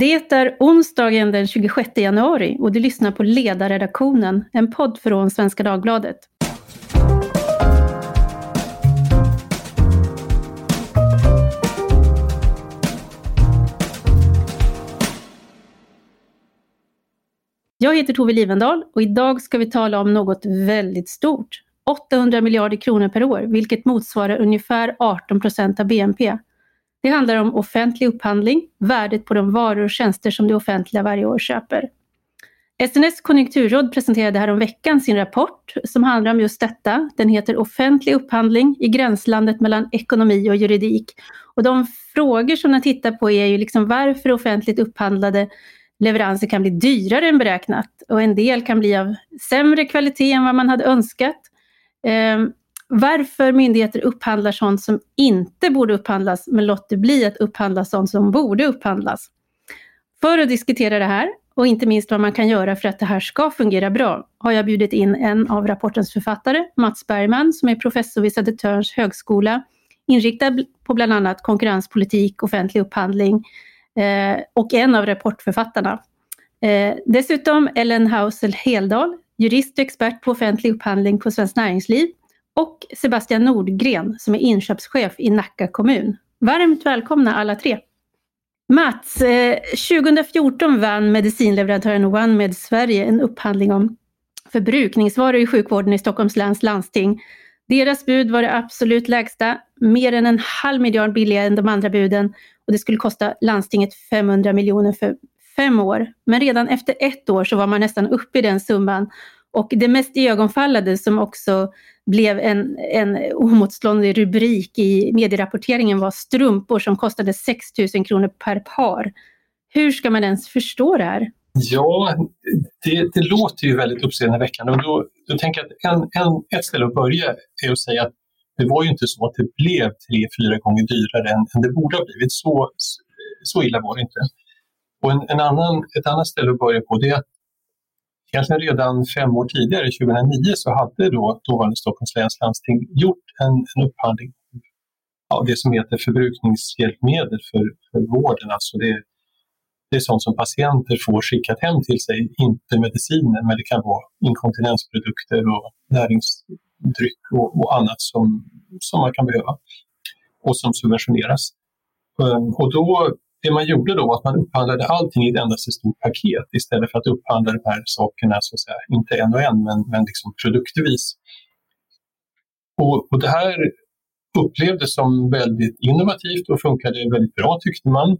Det är onsdagen den 26 januari och du lyssnar på Ledarredaktionen, en podd från Svenska Dagbladet. Jag heter Tove Livendal och idag ska vi tala om något väldigt stort. 800 miljarder kronor per år, vilket motsvarar ungefär 18 procent av BNP. Det handlar om offentlig upphandling, värdet på de varor och tjänster som det offentliga varje år köper. SNS konjunkturråd presenterade häromveckan sin rapport som handlar om just detta. Den heter Offentlig upphandling i gränslandet mellan ekonomi och juridik. Och de frågor som den tittar på är ju liksom varför offentligt upphandlade leveranser kan bli dyrare än beräknat och en del kan bli av sämre kvalitet än vad man hade önskat. Ehm, varför myndigheter upphandlar sånt som inte borde upphandlas men låter bli att upphandla sånt som borde upphandlas. För att diskutera det här och inte minst vad man kan göra för att det här ska fungera bra har jag bjudit in en av rapportens författare, Mats Bergman, som är professor vid Södertörns högskola, inriktad på bland annat konkurrenspolitik, offentlig upphandling eh, och en av rapportförfattarna. Eh, dessutom Ellen Hausel Heldal, jurist och expert på offentlig upphandling på Svenskt Näringsliv och Sebastian Nordgren som är inköpschef i Nacka kommun. Varmt välkomna alla tre! Mats, eh, 2014 vann medicinleverantören OneMed Sverige en upphandling om förbrukningsvaror i sjukvården i Stockholms läns landsting. Deras bud var det absolut lägsta, mer än en halv miljard billigare än de andra buden och det skulle kosta landstinget 500 miljoner för fem år. Men redan efter ett år så var man nästan uppe i den summan och det mest iögonfallande som också blev en, en oemotståndlig rubrik i medierapporteringen var strumpor som kostade 6 000 kronor per par. Hur ska man ens förstå det här? Ja, det, det låter ju väldigt uppseendeväckande och då, då tänker jag att en, en, ett ställe att börja är att säga att det var ju inte så att det blev tre, fyra gånger dyrare än, än det borde ha blivit. Så, så illa var det inte. Och en, en annan, ett annat ställe att börja på det är att egentligen redan fem år tidigare, 2009, så hade då dåvarande Stockholms läns landsting gjort en, en upphandling av det som heter förbrukningshjälpmedel för, för vården. Alltså det, det är sånt som patienter får skickat hem till sig, inte mediciner, men det kan vara inkontinensprodukter och näringsdryck och, och annat som, som man kan behöva och som subventioneras. Ehm, och då det man gjorde då var att man upphandlade allting i ett enda stort paket istället för att upphandla de här sakerna, så att säga, inte en och en, men, men liksom produktvis. Och, och det här upplevdes som väldigt innovativt och funkade väldigt bra tyckte man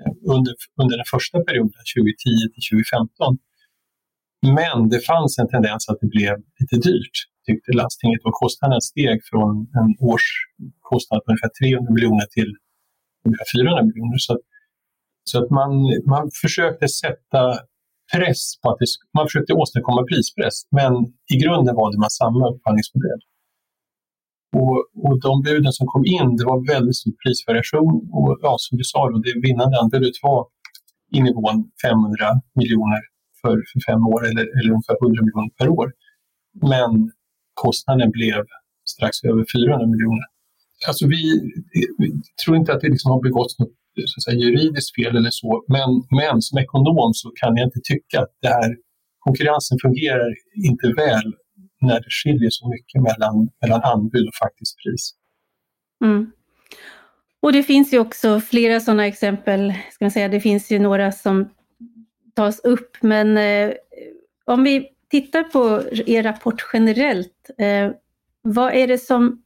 eh, under, under den första perioden, 2010 till 2015. Men det fanns en tendens att det blev lite dyrt, tyckte landstinget och kostnaden steg från en årskostnad på ungefär 300 miljoner till ungefär 400 miljoner. Så så att man, man försökte sätta press på att det, man försökte åstadkomma prispress, men i grunden valde man samma upphandlingsmodell. Och, och de buden som kom in, det var väldigt stor prisvariation och ja, som du sa, då, det vinnande anbudet var i nivån 500 miljoner för, för fem år eller, eller ungefär 100 miljoner per år. Men kostnaden blev strax över 400 miljoner. Alltså vi, vi tror inte att det liksom har begåtts något så att säga, juridiskt fel eller så, men, men som ekonom så kan jag inte tycka att det här, konkurrensen fungerar inte väl när det skiljer så mycket mellan, mellan anbud och faktiskt pris. Mm. Och det finns ju också flera sådana exempel, ska man säga. det finns ju några som tas upp, men eh, om vi tittar på er rapport generellt, eh, vad är det som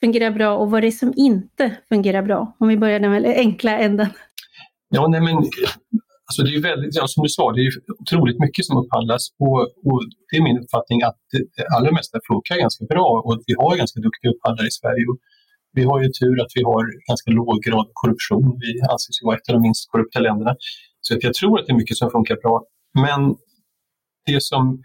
fungerar bra och vad det är som inte fungerar bra? Om vi börjar den enkla änden. Ja, nej men, alltså det är väldigt, ja, som du sa, det är otroligt mycket som upphandlas och, och det är min uppfattning att det, det allra mesta funkar ganska bra och vi har ganska duktiga upphandlare i Sverige. Och vi har ju tur att vi har ganska låg grad av korruption. Vi anses ju vara ett av de minst korrupta länderna. Så att jag tror att det är mycket som funkar bra. Men det som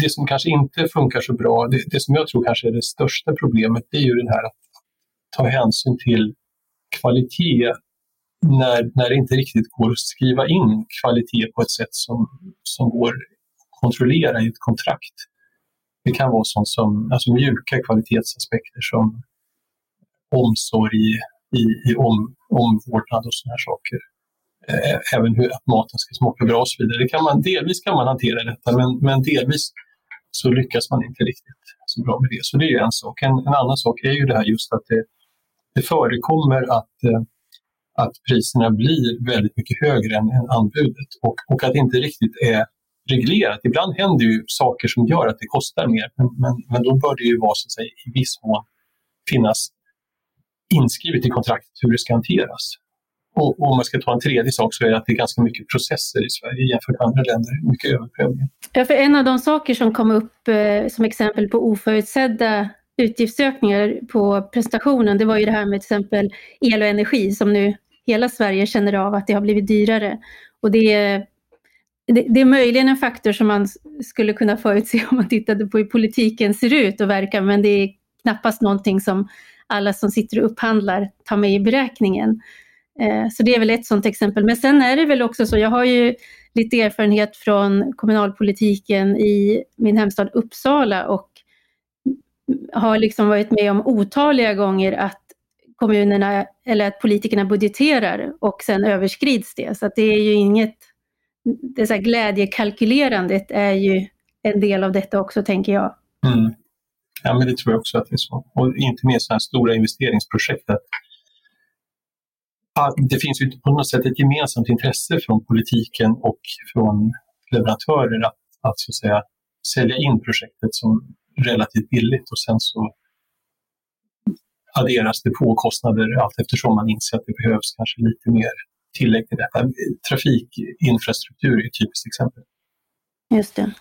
det som kanske inte funkar så bra, det, det, som jag tror kanske är det största problemet, det är ju det här att ta hänsyn till kvalitet när, när det inte riktigt går att skriva in kvalitet på ett sätt som, som går att kontrollera i ett kontrakt. Det kan vara sånt som alltså mjuka kvalitetsaspekter som omsorg i, i om, omvårdnad och sådana här saker eh, även hur maten ska smaka bra och så vidare. Det kan man, delvis kan man hantera detta men, men delvis så lyckas man inte riktigt så bra med det. Så det är en sak. En, en annan sak är ju det här just att det, det förekommer att, eh, att priserna blir väldigt mycket högre än, än anbudet och, och att det inte riktigt är reglerat. Ibland händer ju saker som gör att det kostar mer men, men, men då bör det ju vara så att säga, i viss mån finnas inskrivet i kontraktet hur det ska hanteras. Och, och, om man ska ta en tredje sak så är det att det är ganska mycket processer i Sverige jämfört med andra länder. Mycket överprövningar. Ja, för en av de saker som kom upp eh, som exempel på oförutsedda utgiftsökningar på prestationen, det var ju det här med till exempel el och energi som nu hela Sverige känner av att det har blivit dyrare. Och det är, det, det är möjligen en faktor som man skulle kunna förutse om man tittade på hur politiken ser ut och verkar, men det är knappast någonting som alla som sitter och upphandlar tar med i beräkningen. Eh, så det är väl ett sådant exempel. Men sen är det väl också så, jag har ju lite erfarenhet från kommunalpolitiken i min hemstad Uppsala och har liksom varit med om otaliga gånger att kommunerna eller att politikerna budgeterar och sen överskrids det. Så det är ju inget, det så här glädjekalkylerandet är ju en del av detta också tänker jag. Mm. Ja, men det tror jag också att det är så. Och inte minst sådana stora investeringsprojekt. Att det finns ju på något sätt ett gemensamt intresse från politiken och från leverantörer att, att, så att säga, sälja in projektet som relativt billigt och sen så adderas det på kostnader allt eftersom man inser att det behövs kanske lite mer tillägg till detta. Trafikinfrastruktur är ett typiskt exempel. Just det.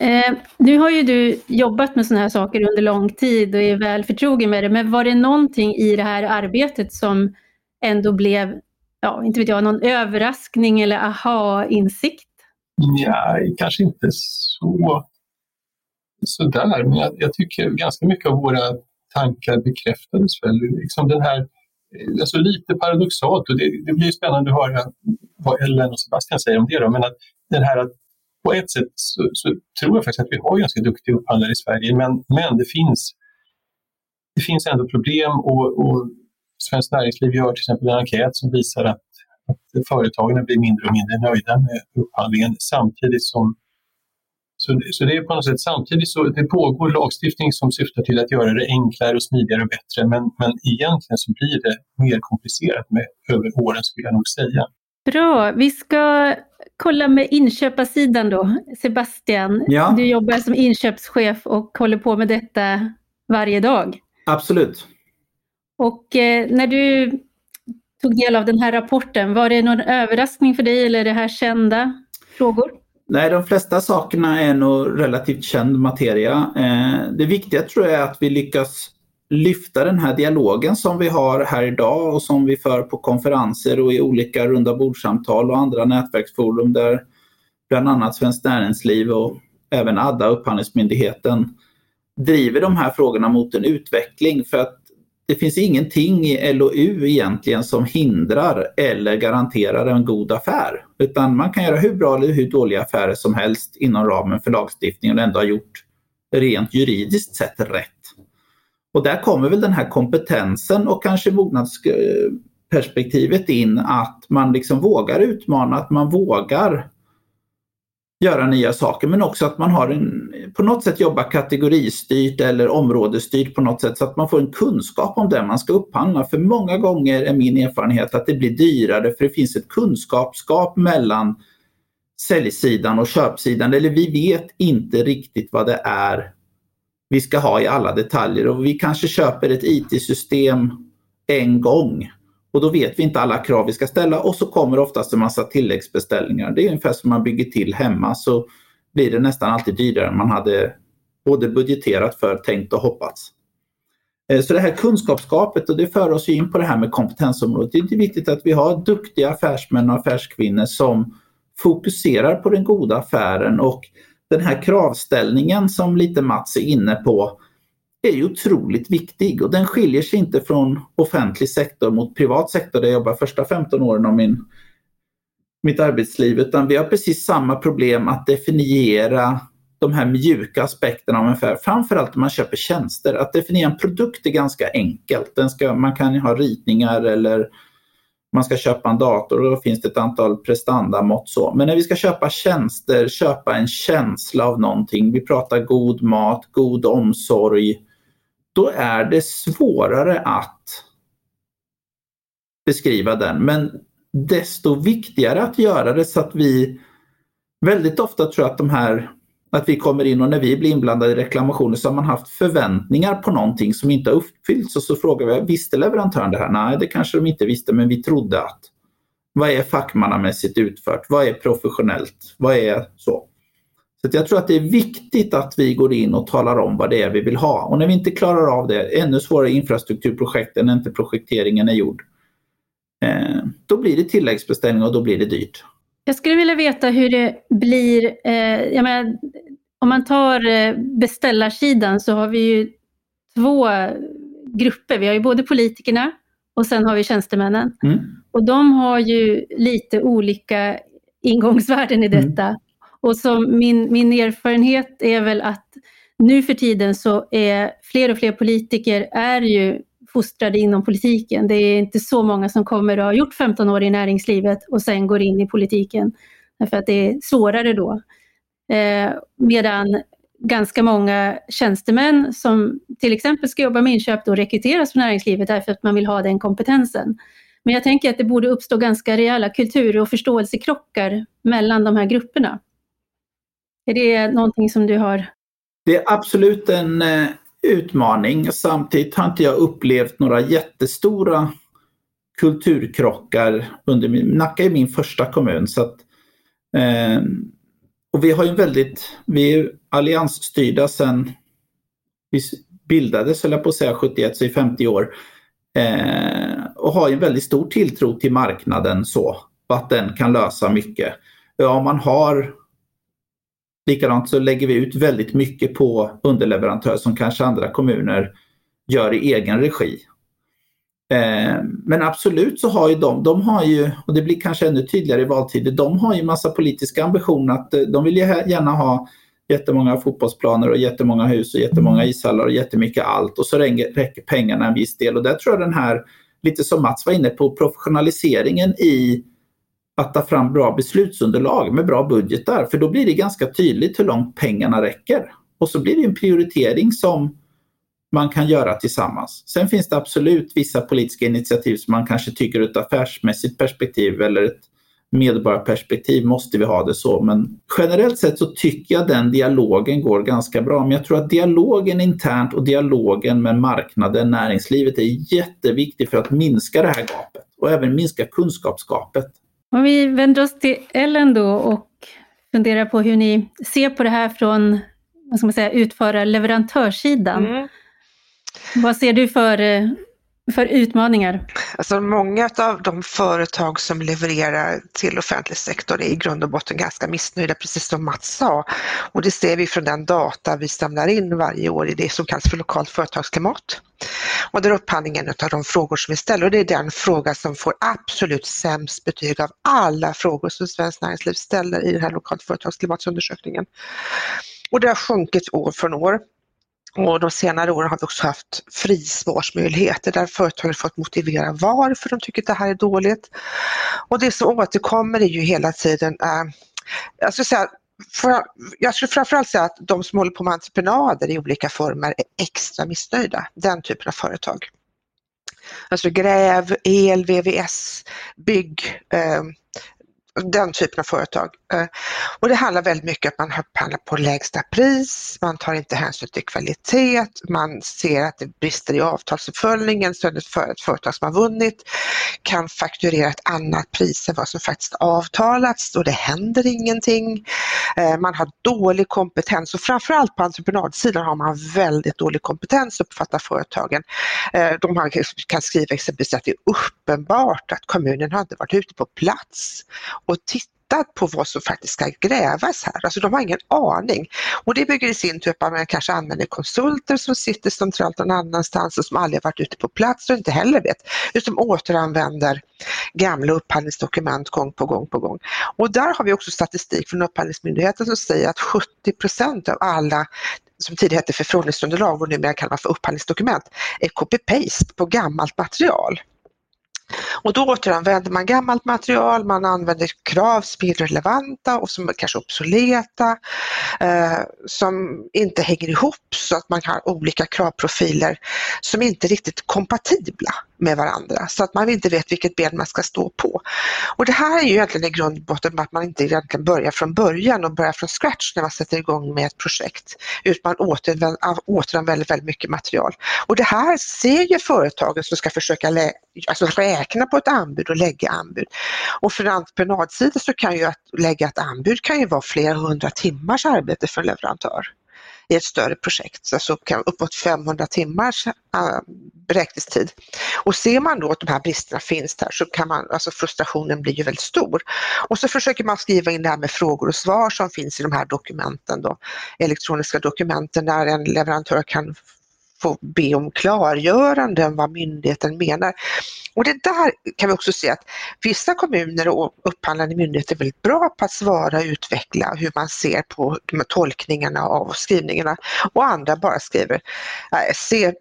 Eh, nu har ju du jobbat med sådana här saker under lång tid och är väl förtrogen med det, men var det någonting i det här arbetet som ändå blev, ja, inte vet jag, någon överraskning eller aha-insikt? Ja, kanske inte så sådär, men jag, jag, tycker ganska mycket av våra tankar bekräftades väl. Liksom den här, eh, alltså lite paradoxalt, och det, det blir spännande att höra vad Ellen och Sebastian säger om det. Då, men att den här att på ett sätt så, så, tror jag faktiskt att vi har ganska duktiga upphandlare i Sverige, men, men det, finns, det finns ändå problem och, och Svenskt Näringsliv gör till exempel en enkät som visar att, att företagen blir mindre och mindre nöjda med upphandlingen samtidigt som så, så det är på något sätt samtidigt så det pågår lagstiftning som syftar till att göra det enklare och smidigare och bättre men, men egentligen så blir det mer komplicerat med över åren skulle jag nog säga. Bra, vi ska kolla med inköparsidan då. Sebastian, ja. du jobbar som inköpschef och håller på med detta varje dag. Absolut. Och eh, när du tog del av den här rapporten, var det någon överraskning för dig eller är det här kända frågor? Nej, de flesta sakerna är nog relativt känd materia. Eh, det viktiga tror jag är att vi lyckas lyfta den här dialogen som vi har här idag och som vi för på konferenser och i olika runda bordsamtal och andra nätverksforum där bland annat Svenskt Näringsliv och även ADDA, Upphandlingsmyndigheten, driver de här frågorna mot en utveckling. För att det finns ingenting i LOU egentligen som hindrar eller garanterar en god affär. Utan man kan göra hur bra eller hur dåliga affärer som helst inom ramen för lagstiftningen och ändå ha gjort rent juridiskt sett rätt. Och där kommer väl den här kompetensen och kanske mognadsperspektivet in att man liksom vågar utmana, att man vågar göra nya saker men också att man har en, på något sätt jobbar kategoristyrt eller områdesstyrt på något sätt så att man får en kunskap om det man ska upphandla. För många gånger är min erfarenhet att det blir dyrare för det finns ett kunskapsgap mellan säljsidan och köpsidan eller vi vet inte riktigt vad det är vi ska ha i alla detaljer och vi kanske köper ett IT-system en gång och då vet vi inte alla krav vi ska ställa och så kommer oftast en massa tilläggsbeställningar. Det är ungefär som man bygger till hemma så blir det nästan alltid dyrare än man hade både budgeterat för, tänkt och hoppats. Eh, så det här kunskapsskapet och det för oss in på det här med kompetensområdet. Det är viktigt att vi har duktiga affärsmän och affärskvinnor som fokuserar på den goda affären och den här kravställningen som lite Mats är inne på är ju otroligt viktig och den skiljer sig inte från offentlig sektor mot privat sektor där jag jobbade första 15 åren av min, mitt arbetsliv utan vi har precis samma problem att definiera de här mjuka aspekterna av en affär. Framförallt när man köper tjänster. Att definiera en produkt är ganska enkelt. Den ska, man kan ha ritningar eller man ska köpa en dator och då finns det ett antal prestandamått så. Men när vi ska köpa tjänster, köpa en känsla av någonting, vi pratar god mat, god omsorg, då är det svårare att beskriva den. Men desto viktigare att göra det så att vi väldigt ofta tror jag att de här att vi kommer in och när vi blir inblandade i reklamationer så har man haft förväntningar på någonting som inte har uppfyllts och så frågar vi, visste leverantören det här? Nej, det kanske de inte visste, men vi trodde att. Vad är fackmannamässigt utfört? Vad är professionellt? Vad är så? Så jag tror att det är viktigt att vi går in och talar om vad det är vi vill ha. Och när vi inte klarar av det, ännu svårare infrastrukturprojekt när inte projekteringen är gjord, eh, då blir det tilläggsbeställning och då blir det dyrt. Jag skulle vilja veta hur det blir, eh, menar, om man tar eh, beställarsidan så har vi ju två grupper. Vi har ju både politikerna och sen har vi tjänstemännen. Mm. Och de har ju lite olika ingångsvärden i mm. detta. Mm. Och som min, min erfarenhet är väl att nu för tiden så är fler och fler politiker är ju fostrade inom politiken. Det är inte så många som kommer och har gjort 15 år i näringslivet och sen går in i politiken. Därför att det är svårare då. Eh, medan ganska många tjänstemän som till exempel ska jobba med inköp då rekryteras från näringslivet därför att man vill ha den kompetensen. Men jag tänker att det borde uppstå ganska rejäla kultur och förståelsekrockar mellan de här grupperna. Är det någonting som du har? Det är absolut en, eh, utmaning. Samtidigt har inte jag upplevt några jättestora kulturkrockar under min, Nacka är min första kommun. Så att, eh, och vi har ju väldigt, vi är alliansstyrda sedan vi bildades, höll jag på att säga, 71, så i 50 år. Eh, och har en väldigt stor tilltro till marknaden så, att den kan lösa mycket. Ja, man har Likadant så lägger vi ut väldigt mycket på underleverantörer som kanske andra kommuner gör i egen regi. Eh, men absolut så har ju de, de har ju, och det blir kanske ännu tydligare i valtider, de har ju massa politiska ambitioner att eh, de vill gärna ha jättemånga fotbollsplaner och jättemånga hus och jättemånga ishallar och jättemycket allt och så räcker pengarna en viss del. Och där tror jag den här, lite som Mats var inne på, professionaliseringen i att ta fram bra beslutsunderlag med bra budgetar. För då blir det ganska tydligt hur långt pengarna räcker. Och så blir det en prioritering som man kan göra tillsammans. Sen finns det absolut vissa politiska initiativ som man kanske tycker ur ett affärsmässigt perspektiv eller ett medborgarperspektiv måste vi ha det så. Men generellt sett så tycker jag den dialogen går ganska bra. Men jag tror att dialogen internt och dialogen med marknaden, näringslivet är jätteviktig för att minska det här gapet och även minska kunskapsgapet. Om vi vänder oss till Ellen då och funderar på hur ni ser på det här från vad ska man säga, utföra leverantörssidan. Mm. Vad ser du för, för utmaningar? Alltså många av de företag som levererar till offentlig sektor är i grund och botten ganska missnöjda, precis som Mats sa. Och det ser vi från den data vi samlar in varje år i det som kallas för lokalt företagsklimat. Och där upphandlingen av de frågor som vi ställer och det är den fråga som får absolut sämst betyg av alla frågor som Svenskt Näringsliv ställer i den här lokalt företagsklimatsundersökningen. Och det har sjunkit år från år. Och de senare åren har vi också haft frisvarsmöjligheter där företagen fått motivera varför de tycker att det här är dåligt. Och det som återkommer är ju hela tiden, äh, jag skulle säga för, jag skulle framförallt säga att de som håller på med entreprenader i olika former är extra missnöjda, den typen av företag. Alltså gräv, el, VVS, bygg, eh, den typen av företag. Eh, och det handlar väldigt mycket om att man upphandlar på lägsta pris, man tar inte hänsyn till kvalitet, man ser att det brister i avtalsuppföljningen så ett företag som har vunnit kan fakturera ett annat pris än vad som faktiskt avtalats och det händer ingenting. Eh, man har dålig kompetens och framförallt på entreprenadsidan har man väldigt dålig kompetens uppfattar företagen. Eh, de kan skriva exempelvis att det är uppenbart att kommunen har inte varit ute på plats och tittat på vad som faktiskt ska grävas här. Alltså de har ingen aning. Och det bygger i sin tur på att man kanske använder konsulter som sitter centralt någon annanstans och som aldrig varit ute på plats och inte heller vet, utan återanvänder gamla upphandlingsdokument gång på gång på gång. Och där har vi också statistik från Upphandlingsmyndigheten som säger att 70% av alla som tidigare hette förfrågningsunderlag och numera kallas för upphandlingsdokument, är copy-paste på gammalt material. Och då återanvänder man gammalt material, man använder krav som är relevanta och som är kanske obsoleta, eh, som inte hänger ihop så att man har olika kravprofiler som inte är riktigt kompatibla med varandra så att man inte vet vilket ben man ska stå på. Och det här är ju egentligen i grund och botten att man inte egentligen börjar från början och börjar från scratch när man sätter igång med ett projekt utan man återanvänder, väldigt mycket material. Och det här ser ju företagen som ska försöka alltså räkna på ett anbud och lägga anbud. Och för entreprenadsida så kan ju att lägga ett anbud kan ju vara flera hundra timmars arbete för en leverantör i ett större projekt, alltså uppåt 500 timmars ah, beräkningstid. Och ser man då att de här bristerna finns där så kan man, alltså frustrationen blir ju väldigt stor. Och så försöker man skriva in det här med frågor och svar som finns i de här dokumenten då, elektroniska dokumenten där en leverantör kan få be om klargöranden vad myndigheten menar. Och det där kan vi också se att vissa kommuner och upphandlande myndigheter är väldigt bra på att svara och utveckla hur man ser på de tolkningarna av skrivningarna och andra bara skriver äh, se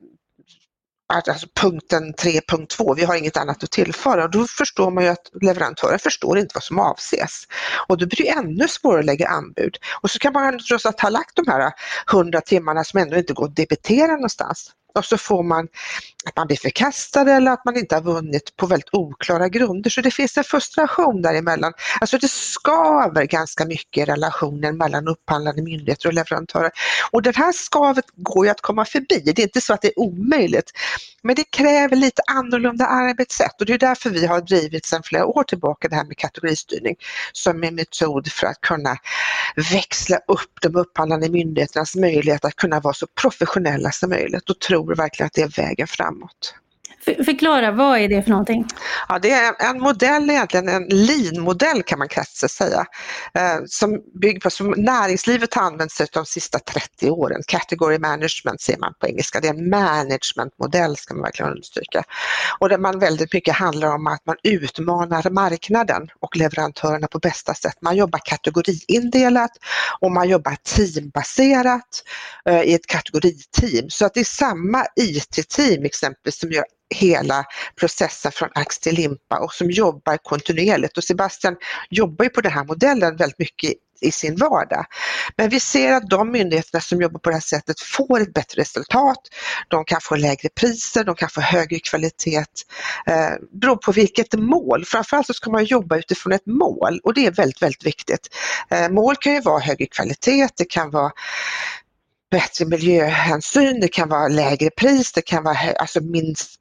Alltså, alltså punkten 3.2, vi har inget annat att tillföra. Och då förstår man ju att leverantören förstår inte vad som avses. Och då blir det ännu svårare att lägga anbud. Och så kan man trots att ha lagt de här 100 timmarna som ändå inte går att debitera någonstans och så får man att man blir förkastad eller att man inte har vunnit på väldigt oklara grunder. Så det finns en frustration däremellan. Alltså det skaver ganska mycket i relationen mellan upphandlande myndigheter och leverantörer. Och det här skavet går ju att komma förbi. Det är inte så att det är omöjligt. Men det kräver lite annorlunda arbetssätt och det är därför vi har drivit sedan flera år tillbaka det här med kategoristyrning som en metod för att kunna växla upp de upphandlande myndigheternas möjlighet att kunna vara så professionella som möjligt och tro tror verkligen att det är vägen framåt. Förklara, vad är det för någonting? Ja, det är en modell egentligen, en lean-modell kan man kanske säga, eh, som bygger på, som näringslivet har använt sig av de sista 30 åren. Category management ser man på engelska, det är en managementmodell ska man verkligen understryka. Och där man väldigt mycket handlar om att man utmanar marknaden och leverantörerna på bästa sätt. Man jobbar kategoriindelat och man jobbar teambaserat eh, i ett kategoriteam. Så att det är samma IT-team exempelvis som gör hela processen från ax till limpa och som jobbar kontinuerligt. Och Sebastian jobbar ju på den här modellen väldigt mycket i sin vardag. Men vi ser att de myndigheterna som jobbar på det här sättet får ett bättre resultat. De kan få lägre priser, de kan få högre kvalitet. Eh, beror på vilket mål. Framförallt så ska man jobba utifrån ett mål och det är väldigt, väldigt viktigt. Eh, mål kan ju vara högre kvalitet, det kan vara bättre miljöhänsyn, det kan vara lägre pris, det kan vara alltså minst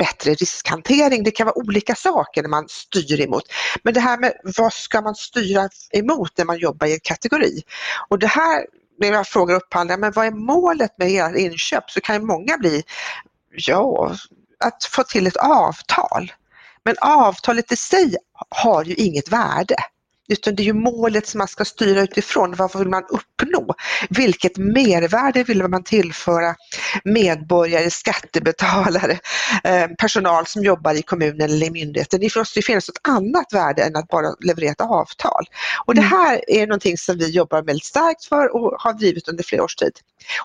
bättre riskhantering. Det kan vara olika saker man styr emot. Men det här med vad ska man styra emot när man jobbar i en kategori? Och det här, när jag frågar upphandlare, men vad är målet med era inköp? Så kan ju många bli, ja, att få till ett avtal. Men avtalet i sig har ju inget värde. Utan det är ju målet som man ska styra utifrån. Vad vill man uppnå? Vilket mervärde vill man tillföra medborgare, skattebetalare, eh, personal som jobbar i kommunen eller i myndigheten? Det måste ju finnas ett annat värde än att bara leverera ett avtal. Och det mm. här är någonting som vi jobbar väldigt starkt för och har drivit under flera års tid.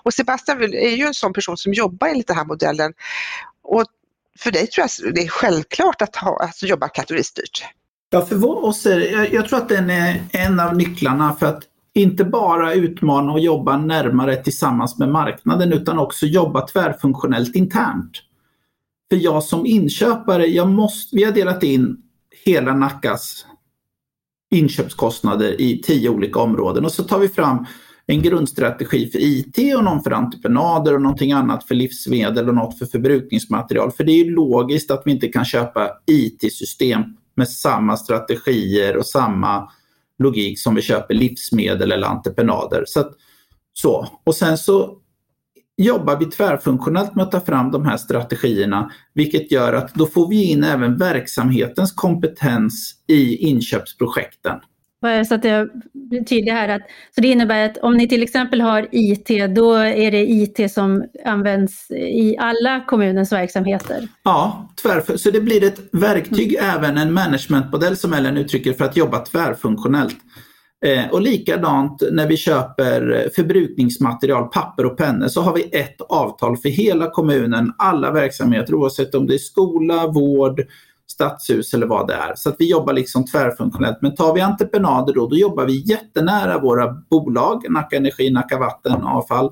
Och Sebastian är ju en sån person som jobbar enligt den här modellen. Och för dig tror jag det är självklart att, ha, att jobba kategoristyrt. Ja, för oss är jag, jag tror att den är en av nycklarna för att inte bara utmana och jobba närmare tillsammans med marknaden utan också jobba tvärfunktionellt internt. För jag som inköpare, jag måste, vi har delat in hela Nackas inköpskostnader i tio olika områden och så tar vi fram en grundstrategi för IT och någon för entreprenader och någonting annat för livsmedel och något för förbrukningsmaterial. För det är ju logiskt att vi inte kan köpa IT-system med samma strategier och samma logik som vi köper livsmedel eller entreprenader. Så, att, så. Och sen så jobbar vi tvärfunktionellt med att ta fram de här strategierna, vilket gör att då får vi in även verksamhetens kompetens i inköpsprojekten. Så att jag blir tydlig här. Att, så det innebär att om ni till exempel har IT, då är det IT som används i alla kommunens verksamheter? Ja, tvärför, så det blir ett verktyg, mm. även en managementmodell som Ellen uttrycker, för att jobba tvärfunktionellt. Eh, och likadant när vi köper förbrukningsmaterial, papper och pennor, så har vi ett avtal för hela kommunen, alla verksamheter, oavsett om det är skola, vård, stadshus eller vad det är. Så att vi jobbar liksom tvärfunktionellt. Men tar vi entreprenader då, då jobbar vi jättenära våra bolag, Nacka Energi, Nacka Vatten, Avfall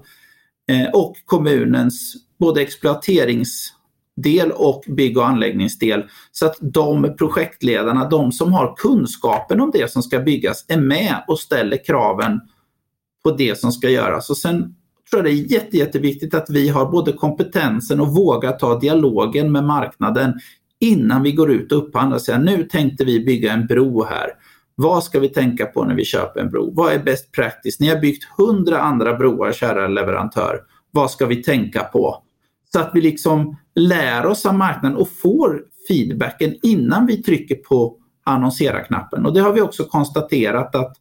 eh, och kommunens både exploateringsdel och bygg och anläggningsdel. Så att de projektledarna, de som har kunskapen om det som ska byggas, är med och ställer kraven på det som ska göras. Och sen tror jag det är jätte, jätteviktigt att vi har både kompetensen och vågar ta dialogen med marknaden innan vi går ut och upphandlar och säger nu tänkte vi bygga en bro här. Vad ska vi tänka på när vi köper en bro? Vad är best practice? Ni har byggt hundra andra broar, kära leverantör. Vad ska vi tänka på? Så att vi liksom lär oss av marknaden och får feedbacken innan vi trycker på annonsera-knappen. Och det har vi också konstaterat att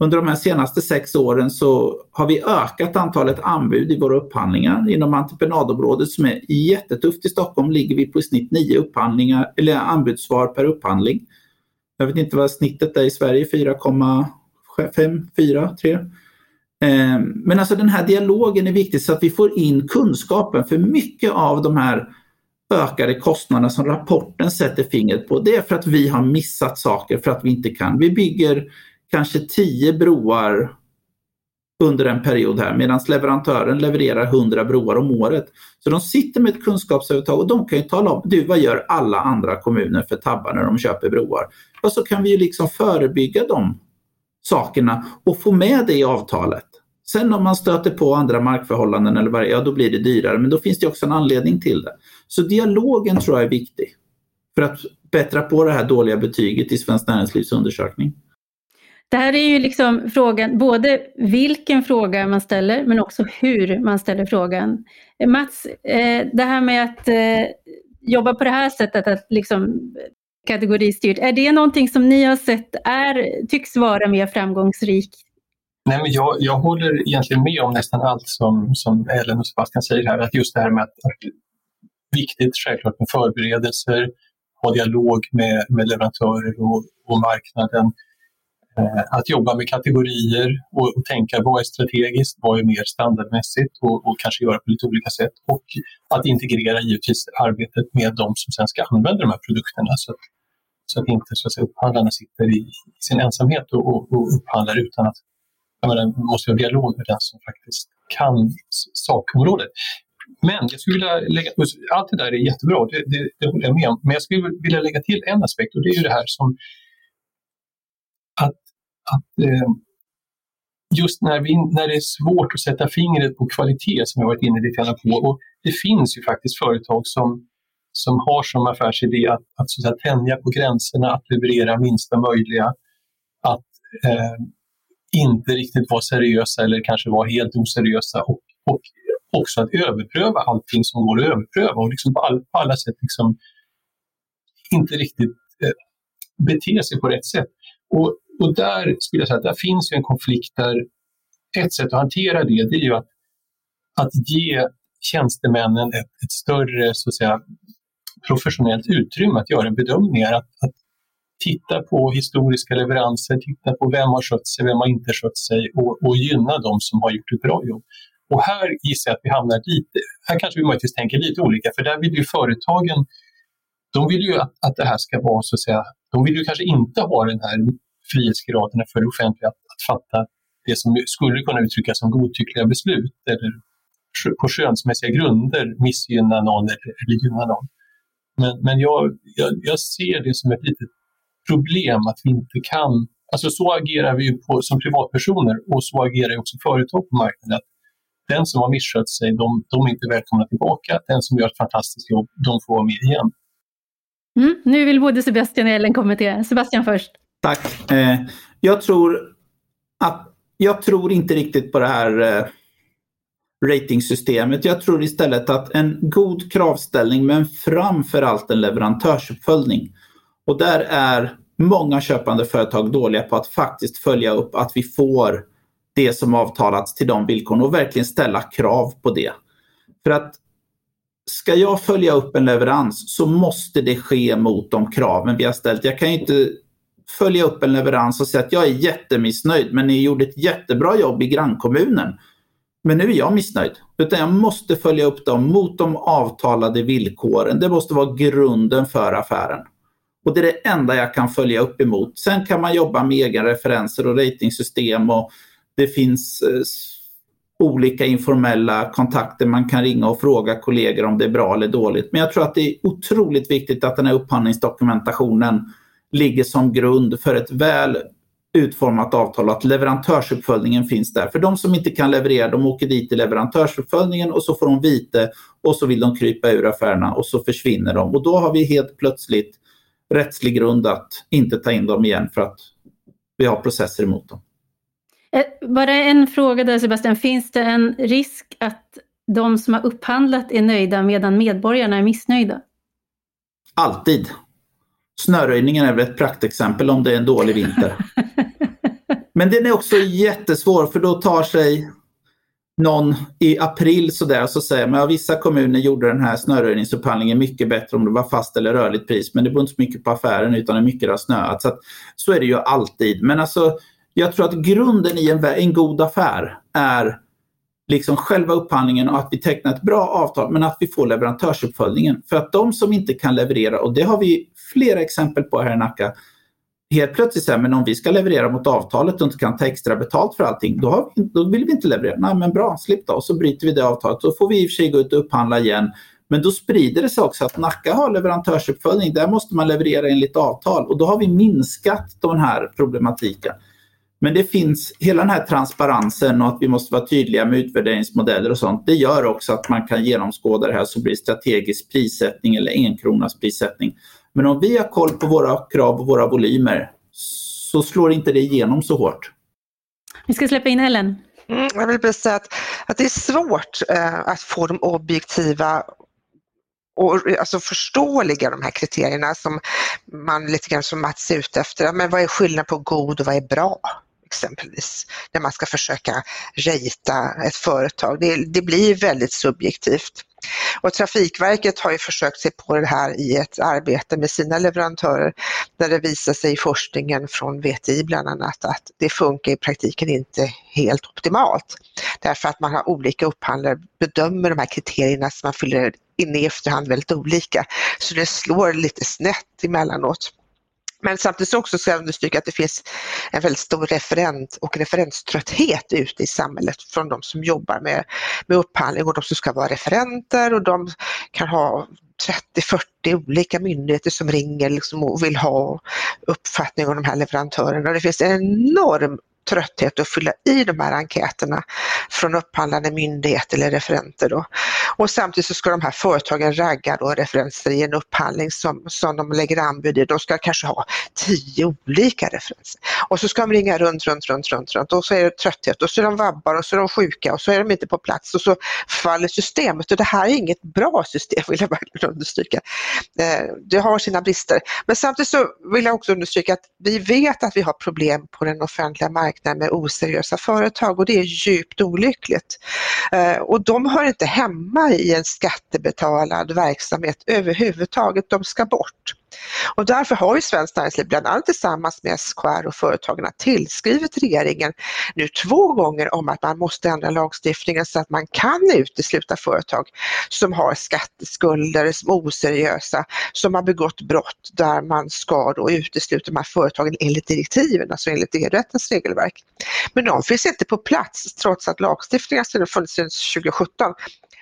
under de här senaste sex åren så har vi ökat antalet anbud i våra upphandlingar. Inom entreprenadområdet som är jättetufft i Stockholm ligger vi på i snitt nio upphandlingar, eller anbudssvar per upphandling. Jag vet inte vad snittet är i Sverige, 4,5, 4, 3. Men alltså den här dialogen är viktig så att vi får in kunskapen för mycket av de här ökade kostnaderna som rapporten sätter fingret på det är för att vi har missat saker för att vi inte kan. Vi bygger kanske tio broar under en period här medan leverantören levererar 100 broar om året. Så de sitter med ett kunskapsövertag och de kan ju tala om, du vad gör alla andra kommuner för tabbar när de köper broar? Och så kan vi ju liksom förebygga de sakerna och få med det i avtalet. Sen om man stöter på andra markförhållanden eller vad ja då blir det dyrare men då finns det också en anledning till det. Så dialogen tror jag är viktig för att bättra på det här dåliga betyget i Svenskt Näringslivs undersökning. Det här är ju liksom frågan, både vilken fråga man ställer men också hur man ställer frågan. Mats, eh, det här med att eh, jobba på det här sättet, att liksom kategoristyrt, är det någonting som ni har sett är, tycks vara mer framgångsrikt? Nej, men jag, jag håller egentligen med om nästan allt som, som Ellen och Sebastian säger här. Att just det här med att, att viktigt självklart med förberedelser, ha dialog med, med leverantörer och, och marknaden Eh, att jobba med kategorier och, och, tänka vad är strategiskt, vad är mer standardmässigt och, och, kanske göra på lite olika sätt. Och att integrera givetvis arbetet med de som sen ska använda de här produkterna så att, så att inte så att säga, upphandlarna sitter i, i sin ensamhet och, och, och upphandlar utan att menar, man måste ha dialog med den som faktiskt kan sakområdet. Men jag skulle vilja lägga, allt det där är jättebra, det, det, det håller jag med om. Men jag skulle vilja lägga till en aspekt och det är ju det här som att att eh, just när, vi, när det är svårt att sätta fingret på kvalitet som jag varit inne lite grann på. Och det finns ju faktiskt företag som, som har som affärsidé att, att, så att säga, tänja på gränserna, att leverera minsta möjliga, att eh, inte riktigt vara seriösa eller kanske vara helt oseriösa och, och också att överpröva allting som går att överpröva och liksom på, all, på alla sätt liksom inte riktigt eh, bete sig på rätt sätt. Och och där skulle jag säga att där finns ju en konflikt där ett sätt att hantera det, det är ju att, att ge tjänstemännen ett, ett större så att säga, professionellt utrymme att göra bedömningar. Att, att titta på historiska leveranser, titta på vem har skött sig, vem har inte skött sig och, och gynna de som har gjort ett bra jobb. Och här gissar jag att vi hamnar lite, här kanske vi möjligtvis tänker lite olika, för där vill ju företagen, de vill ju att, att det här ska vara så att säga, de vill ju kanske inte ha den här frihetsgraderna för det offentliga att, att fatta det som skulle kunna uttryckas som godtyckliga beslut eller på skönsmässiga grunder missgynna någon eller, eller gynna någon. Men, men jag, jag, jag, ser det som ett litet problem att vi inte kan... Alltså så agerar vi på, som privatpersoner och så agerar också företag på marknaden. Att den som har misskött sig, de, de är inte välkomna tillbaka. Den som gör ett fantastiskt jobb, de får vara med igen. Mm, nu vill både Sebastian och Ellen kommentera. Sebastian först. Tack. Eh, jag tror att jag tror inte riktigt på det här eh, ratingsystemet. Jag tror istället att en god kravställning men framförallt en leverantörsuppföljning. Och där är många köpande företag dåliga på att faktiskt följa upp att vi får det som avtalats till de villkoren och verkligen ställa krav på det. För att ska jag följa upp en leverans så måste det ske mot de kraven vi har ställt. Jag kan inte följa upp en leverans och säga att jag är jättemissnöjd men ni gjorde ett jättebra jobb i grannkommunen. Men nu är jag missnöjd. Utan jag måste följa upp dem mot de avtalade villkoren. Det måste vara grunden för affären. Och det är det enda jag kan följa upp emot. Sen kan man jobba med egen referenser och ratingsystem och det finns eh, olika informella kontakter. Man kan ringa och fråga kollegor om det är bra eller dåligt. Men jag tror att det är otroligt viktigt att den här upphandlingsdokumentationen ligger som grund för ett väl utformat avtal att leverantörsuppföljningen finns där. För de som inte kan leverera, de åker dit till leverantörsuppföljningen och så får de vite och så vill de krypa ur affärerna och så försvinner de. Och då har vi helt plötsligt rättslig grund att inte ta in dem igen för att vi har processer emot dem. Eh, bara en fråga där Sebastian, finns det en risk att de som har upphandlat är nöjda medan medborgarna är missnöjda? Alltid. Snöröjningen är väl ett praktexempel om det är en dålig vinter. Men den är också jättesvår för då tar sig någon i april sådär så säger man att vissa kommuner gjorde den här snöröjningsupphandlingen mycket bättre om det var fast eller rörligt pris. Men det beror inte så mycket på affären utan hur mycket det har snöat. Så, att, så är det ju alltid. Men alltså jag tror att grunden i en, en god affär är liksom själva upphandlingen och att vi tecknar ett bra avtal men att vi får leverantörsuppföljningen. För att de som inte kan leverera, och det har vi flera exempel på här i Nacka, helt plötsligt säger men om vi ska leverera mot avtalet och inte kan ta extra betalt för allting, då, vi, då vill vi inte leverera. Nej men bra, slipp då. Och så bryter vi det avtalet. Då får vi i och för sig gå ut och upphandla igen. Men då sprider det sig också att Nacka har leverantörsuppföljning. Där måste man leverera enligt avtal och då har vi minskat den här problematiken. Men det finns hela den här transparensen och att vi måste vara tydliga med utvärderingsmodeller och sånt. Det gör också att man kan genomskåda det här så blir strategisk prissättning eller enkronas prissättning. Men om vi har koll på våra krav och våra volymer så slår inte det igenom så hårt. Vi ska släppa in Ellen. Mm, jag vill bara säga att, att det är svårt eh, att få de objektiva och alltså förståeliga de här kriterierna som man lite grann som Mats är ute efter. Men vad är skillnaden på god och vad är bra? Exempelvis, när man ska försöka rejta ett företag. Det, det, blir väldigt subjektivt. Och Trafikverket har ju försökt sig på det här i ett arbete med sina leverantörer där det visar sig i forskningen från VTI bland annat att det funkar i praktiken inte helt optimalt. Därför att man har olika upphandlare bedömer de här kriterierna som man fyller in i efterhand väldigt olika. Så det slår lite snett emellanåt. Men samtidigt också ska jag understryka att det finns en väldigt stor referent och referenströtthet ute i samhället från de som jobbar med, med upphandling och de som ska vara referenter och de kan ha 30-40 olika myndigheter som ringer liksom och vill ha uppfattning om de här leverantörerna. Det finns en enorm trötthet att fylla i de här enkäterna från upphandlande myndigheter eller referenter. Då. Och samtidigt så ska de här företagen ragga då referenser i en upphandling som, som de lägger anbud i. De ska kanske ha tio olika referenser. Och så ska de ringa runt, runt, runt, runt, runt och så är det trötthet och så är de vabbar och så är de sjuka och så är de inte på plats och så faller systemet. Och det här är inget bra system vill jag verkligen understryka. Eh, det har sina brister. Men samtidigt så vill jag också understryka att vi vet att vi har problem på den offentliga marknaden marknad med oseriösa företag och det är djupt olyckligt. Eh, och de hör inte hemma i en skattebetalad verksamhet överhuvudtaget, de ska bort. Och därför har ju Svenskt Näringsliv bland annat tillsammans med SKR och Företagarna tillskrivit regeringen nu två gånger om att man måste ändra lagstiftningen så att man kan utesluta företag som har skatteskulder, som är oseriösa, som har begått brott där man ska då utesluta de här företagen enligt direktiven, alltså enligt EU-rättens regelverk. Men de finns inte på plats trots att lagstiftningen har funnits sedan 2017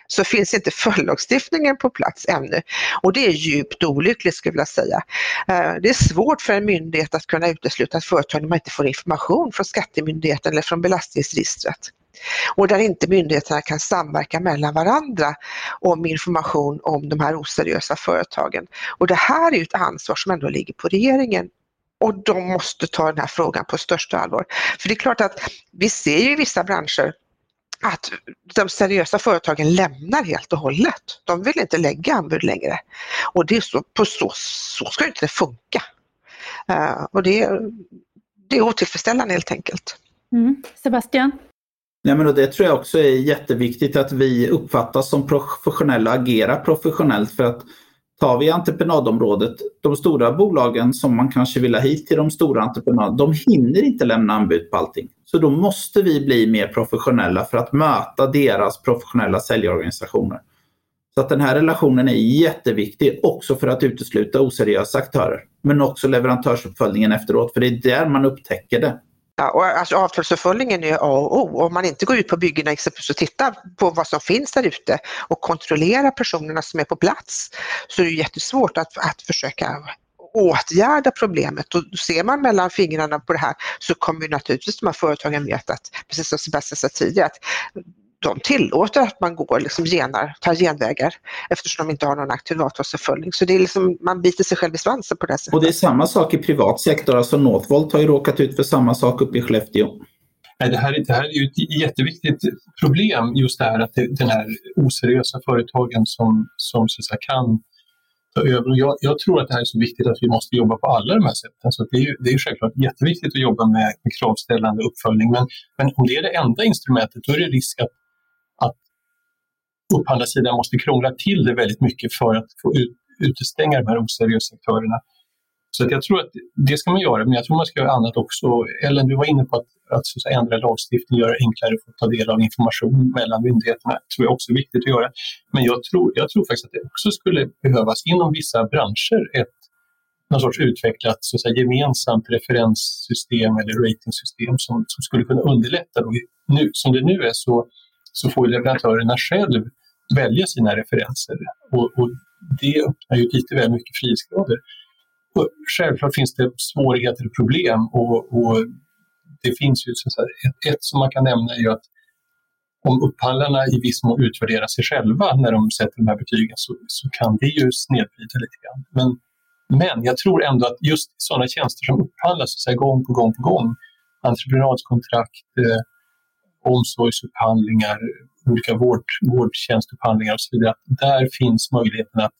så finns inte följdlagstiftningen på plats ännu. Och det är djupt olyckligt skulle jag vilja säga. Eh, det är svårt för en myndighet att kunna utesluta ett företag när man inte får information från Skattemyndigheten eller från belastningsregistret och där inte myndigheterna kan samverka mellan varandra om information om de här oseriösa företagen. Och det här är ju ett ansvar som ändå ligger på regeringen och de måste ta den här frågan på största allvar. För det är klart att vi ser ju i vissa branscher att de seriösa företagen lämnar helt och hållet. De vill inte lägga anbud längre. Och det är så, på så, så ska inte det funka. Uh, och det, det är otillfredsställande helt enkelt. Mm. Sebastian? Nej, men det tror jag också är jätteviktigt att vi uppfattas som professionella och agerar professionellt. För att tar vi entreprenadområdet, de stora bolagen som man kanske vill ha hit till de stora entreprenaderna, de hinner inte lämna anbud på allting. Så då måste vi bli mer professionella för att möta deras professionella säljorganisationer. Så att den här relationen är jätteviktig också för att utesluta oseriösa aktörer. Men också leverantörsuppföljningen efteråt, för det är där man upptäcker det. Ja, och alltså avtalsuppföljningen är A och O. Om man inte går ut på byggena exempelvis och tittar på vad som finns där ute och kontrollerar personerna som är på plats så är det jättesvårt att, att försöka åtgärda problemet och ser man mellan fingrarna på det här så kommer naturligtvis de här företagen veta att, precis som Sebastian sa tidigare, att de tillåter att man går liksom genar, tar genvägar eftersom de inte har någon aktiv avtalsuppföljning. Så det är liksom, man biter sig själv i svansen på det sättet. Och det är samma sak i privat sektor, alltså Northvolt har ju råkat ut för samma sak uppe i Skellefteå. Det, här, det här är ju ett jätteviktigt problem, just det här att det, den här oseriösa företagen som, som så säga, kan ta över. Jag, jag, tror att det här är så viktigt att vi måste jobba på alla de här sätten. Så det, är, det är självklart jätteviktigt att jobba med, med kravställande uppföljning. Men, men om det är det enda instrumentet, då är det risk att upphandlarsidan måste krångla till det väldigt mycket för att få ut, utestänga de här oseriösa aktörerna. Så att jag tror att det ska man göra, men jag tror man ska göra annat också. Ellen, du var inne på att, att, så att ändra lagstiftningen, göra det enklare att ta del av information mellan myndigheterna. Det tror jag också är viktigt att göra. Men jag tror, jag tror faktiskt att det också skulle behövas inom vissa branscher ett någon sorts utvecklat så att säga, gemensamt referenssystem eller ratingsystem som, som skulle kunna underlätta. Då. Nu, som det nu är så så får leverantörerna själv välja sina referenser och, och det öppnar ju lite väl mycket frihetsgrader. Och självklart finns det svårigheter och problem och, och det finns ju så här, ett, ett, som man kan nämna är ju att om upphandlarna i viss mån utvärderar sig själva när de sätter de här betygen så, så kan det ju snedvrida lite grann. Men, men jag tror ändå att just sådana tjänster som upphandlas så här, gång på gång på gång, entreprenadkontrakt, eh, omsorgsupphandlingar, olika vård, vårdtjänstupphandlingar och så vidare. Där finns möjligheten att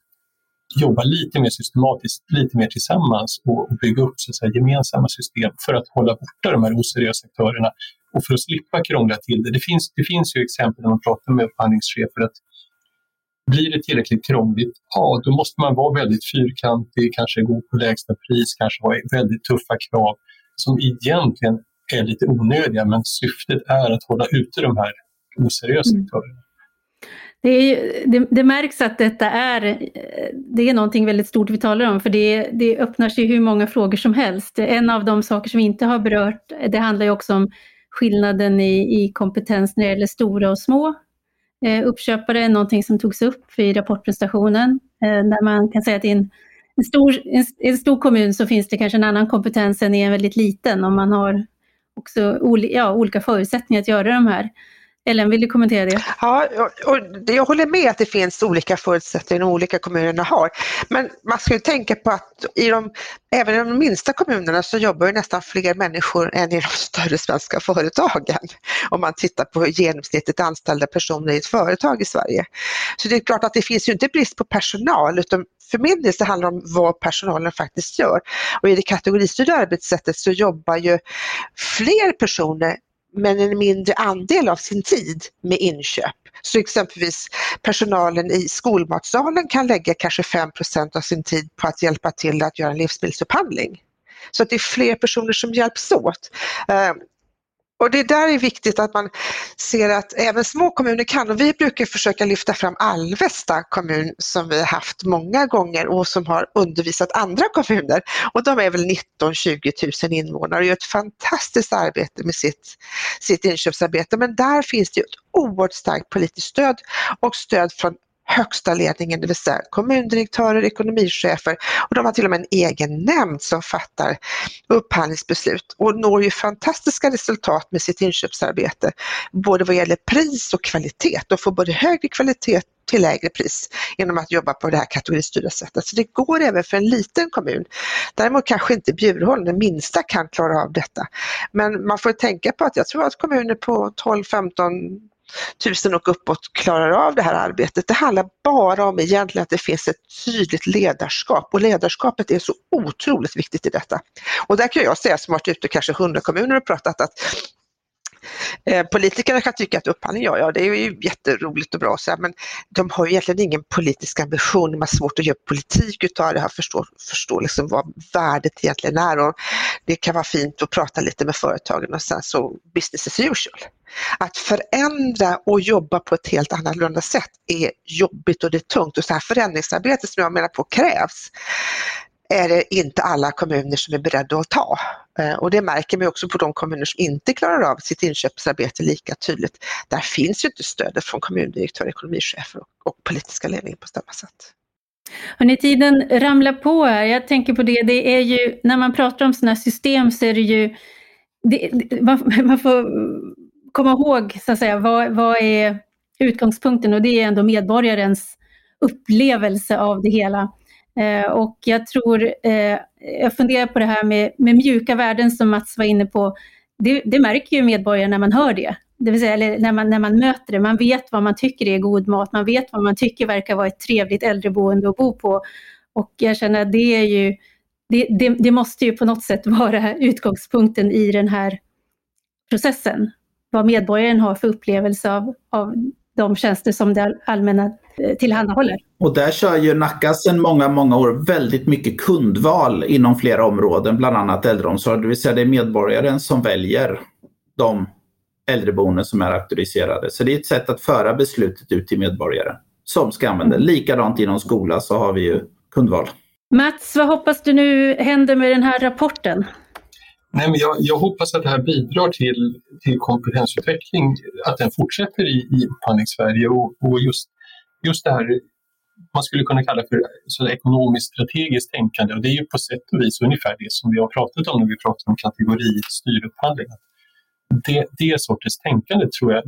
jobba lite mer systematiskt, lite mer tillsammans och, och bygga upp så att säga, gemensamma system för att hålla borta de här oseriösa aktörerna och för att slippa krångla till det. Det finns, det finns ju exempel när man pratar med upphandlingschefer att blir det tillräckligt krångligt, ja då måste man vara väldigt fyrkantig, kanske gå på lägsta pris, kanske ha väldigt tuffa krav som egentligen är lite onödiga men syftet är att hålla ute de här oseriösa mm. aktörerna. Det, är, det, det, märks att detta är, det är någonting väldigt stort vi talar om, för det, det öppnar sig hur många frågor som helst. En av de saker som vi inte har berört, det handlar ju också om skillnaden i, i kompetens när det gäller stora och små eh, uppköpare, någonting som togs upp i rapportprestationen, eh, där man kan säga att i en, en, stor, en, en, stor kommun så finns det kanske en annan kompetens än i en väldigt liten om man har också ja, olika förutsättningar att göra de här. Ellen, vill du kommentera det? Ja, och jag håller med att det finns olika förutsättningar de olika kommunerna har. Men man ska ju tänka på att i de, även i de minsta kommunerna så jobbar ju nästan fler människor än i de större svenska företagen. Om man tittar på genomsnittet anställda personer i ett företag i Sverige. Så det är klart att det finns ju inte brist på personal utan för min del så handlar det om vad personalen faktiskt gör. Och i det kategoristyrda arbetssättet så jobbar ju fler personer men en mindre andel av sin tid med inköp. Så exempelvis personalen i skolmatsalen kan lägga kanske 5% av sin tid på att hjälpa till att göra en livsmedelsupphandling. Så att det är fler personer som hjälps åt. Eh, och det där är viktigt att man ser att även små kommuner kan. Och vi brukar försöka lyfta fram Alvesta kommun som vi har haft många gånger och som har undervisat andra kommuner. Och de är väl 19-20 000 invånare och gör ett fantastiskt arbete med sitt, sitt inköpsarbete. Men där finns det ett oerhört starkt politiskt stöd och stöd från högsta ledningen, det vill säga kommundirektörer, ekonomichefer och de har till och med en egen nämnd som fattar upphandlingsbeslut och når ju fantastiska resultat med sitt inköpsarbete, både vad gäller pris och kvalitet. De får både högre kvalitet till lägre pris genom att jobba på det här kategoristyrda sättet. Så det går även för en liten kommun. Däremot kanske inte Bjurholm, den minsta, kan klara av detta. Men man får tänka på att jag tror att kommuner på 12, 15, tusen och uppåt klarar av det här arbetet. Det handlar bara om egentligen att det finns ett tydligt ledarskap och ledarskapet är så otroligt viktigt i detta. Och där kan jag säga som varit ute kanske hundra kommuner och pratat att Eh, politikerna kan tycka att upphandling, ja, ja det är ju jätteroligt och bra, så här, men de har ju egentligen ingen politisk ambition, de har svårt att göra politik utav det här, förstå, förstå liksom vad värdet egentligen är och det kan vara fint att prata lite med företagen och sen så business as usual. Att förändra och jobba på ett helt annorlunda sätt är jobbigt och det är tungt och så här förändringsarbete som jag menar på krävs är det inte alla kommuner som är beredda att ta. Eh, och det märker man också på de kommuner som inte klarar av sitt inköpsarbete lika tydligt. Där finns ju inte stödet från kommundirektörer, ekonomichefer och, och politiska ledningen på samma sätt. Hörrni, tiden ramlar på här. Jag tänker på det, det är ju, när man pratar om sådana här system så är det ju, det, man, man, får komma ihåg så att säga, vad, vad är utgångspunkten och det är ändå medborgarens upplevelse av det hela. Eh, och jag tror, eh, jag funderar på det här med, med mjuka värden som Mats var inne på. Det, det märker ju medborgarna när man hör det. Det vill säga, eller när, man, när man möter det. Man vet vad man tycker är god mat, man vet vad man tycker verkar vara ett trevligt äldreboende att bo på. Och jag känner att det är ju, det, det, det måste ju på något sätt vara utgångspunkten i den här processen. Vad medborgaren har för upplevelse av, av de tjänster som det allmänna eh, tillhandahåller. Och där kör ju Nacka sedan många, många år väldigt mycket kundval inom flera områden, bland annat äldreomsorg. Det vill säga det är medborgaren som väljer de äldreboenden som är auktoriserade. Så det är ett sätt att föra beslutet ut till medborgare som ska använda det. Likadant inom skola så har vi ju kundval. Mats, vad hoppas du nu händer med den här rapporten? Nej, men jag, jag, hoppas att det här bidrar till, till kompetensutveckling, att den fortsätter i, i Upphandlings-Sverige och, och just, just det här man skulle kunna kalla för så ekonomiskt strategiskt tänkande och det är ju på sätt och vis ungefär det som vi har pratat om när vi pratar om kategoristyrd upphandling. Det, det sortens tänkande tror jag,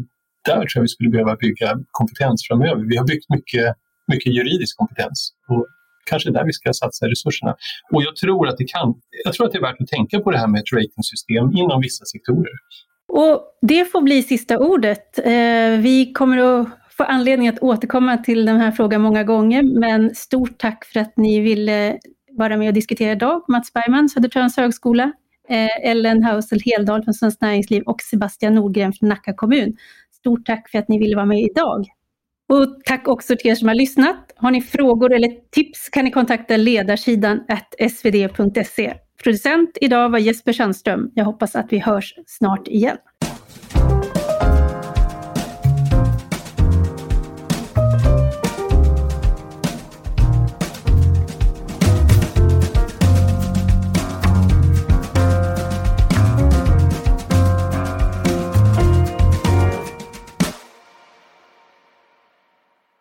där tror jag vi skulle behöva bygga kompetens framöver. Vi har byggt mycket, mycket juridisk kompetens och kanske där vi ska satsa resurserna. Och jag tror att det kan, jag tror att det är värt att tänka på det här med ett ratingsystem inom vissa sektorer. Och det får bli sista ordet. Eh, vi kommer att få anledning att återkomma till den här frågan många gånger, men stort tack för att ni ville vara med och diskutera idag. Mats Bergman, Södertörns högskola, eh, Ellen Hausel Heldahl från Svenskt Näringsliv och Sebastian Nordgren från Nacka kommun. Stort tack för att ni ville vara med idag. Och tack också till er som har lyssnat. Har ni frågor eller tips kan ni kontakta ledarsidan svd.se. Producent idag var Jesper Sandström. Jag hoppas att vi hörs snart igen.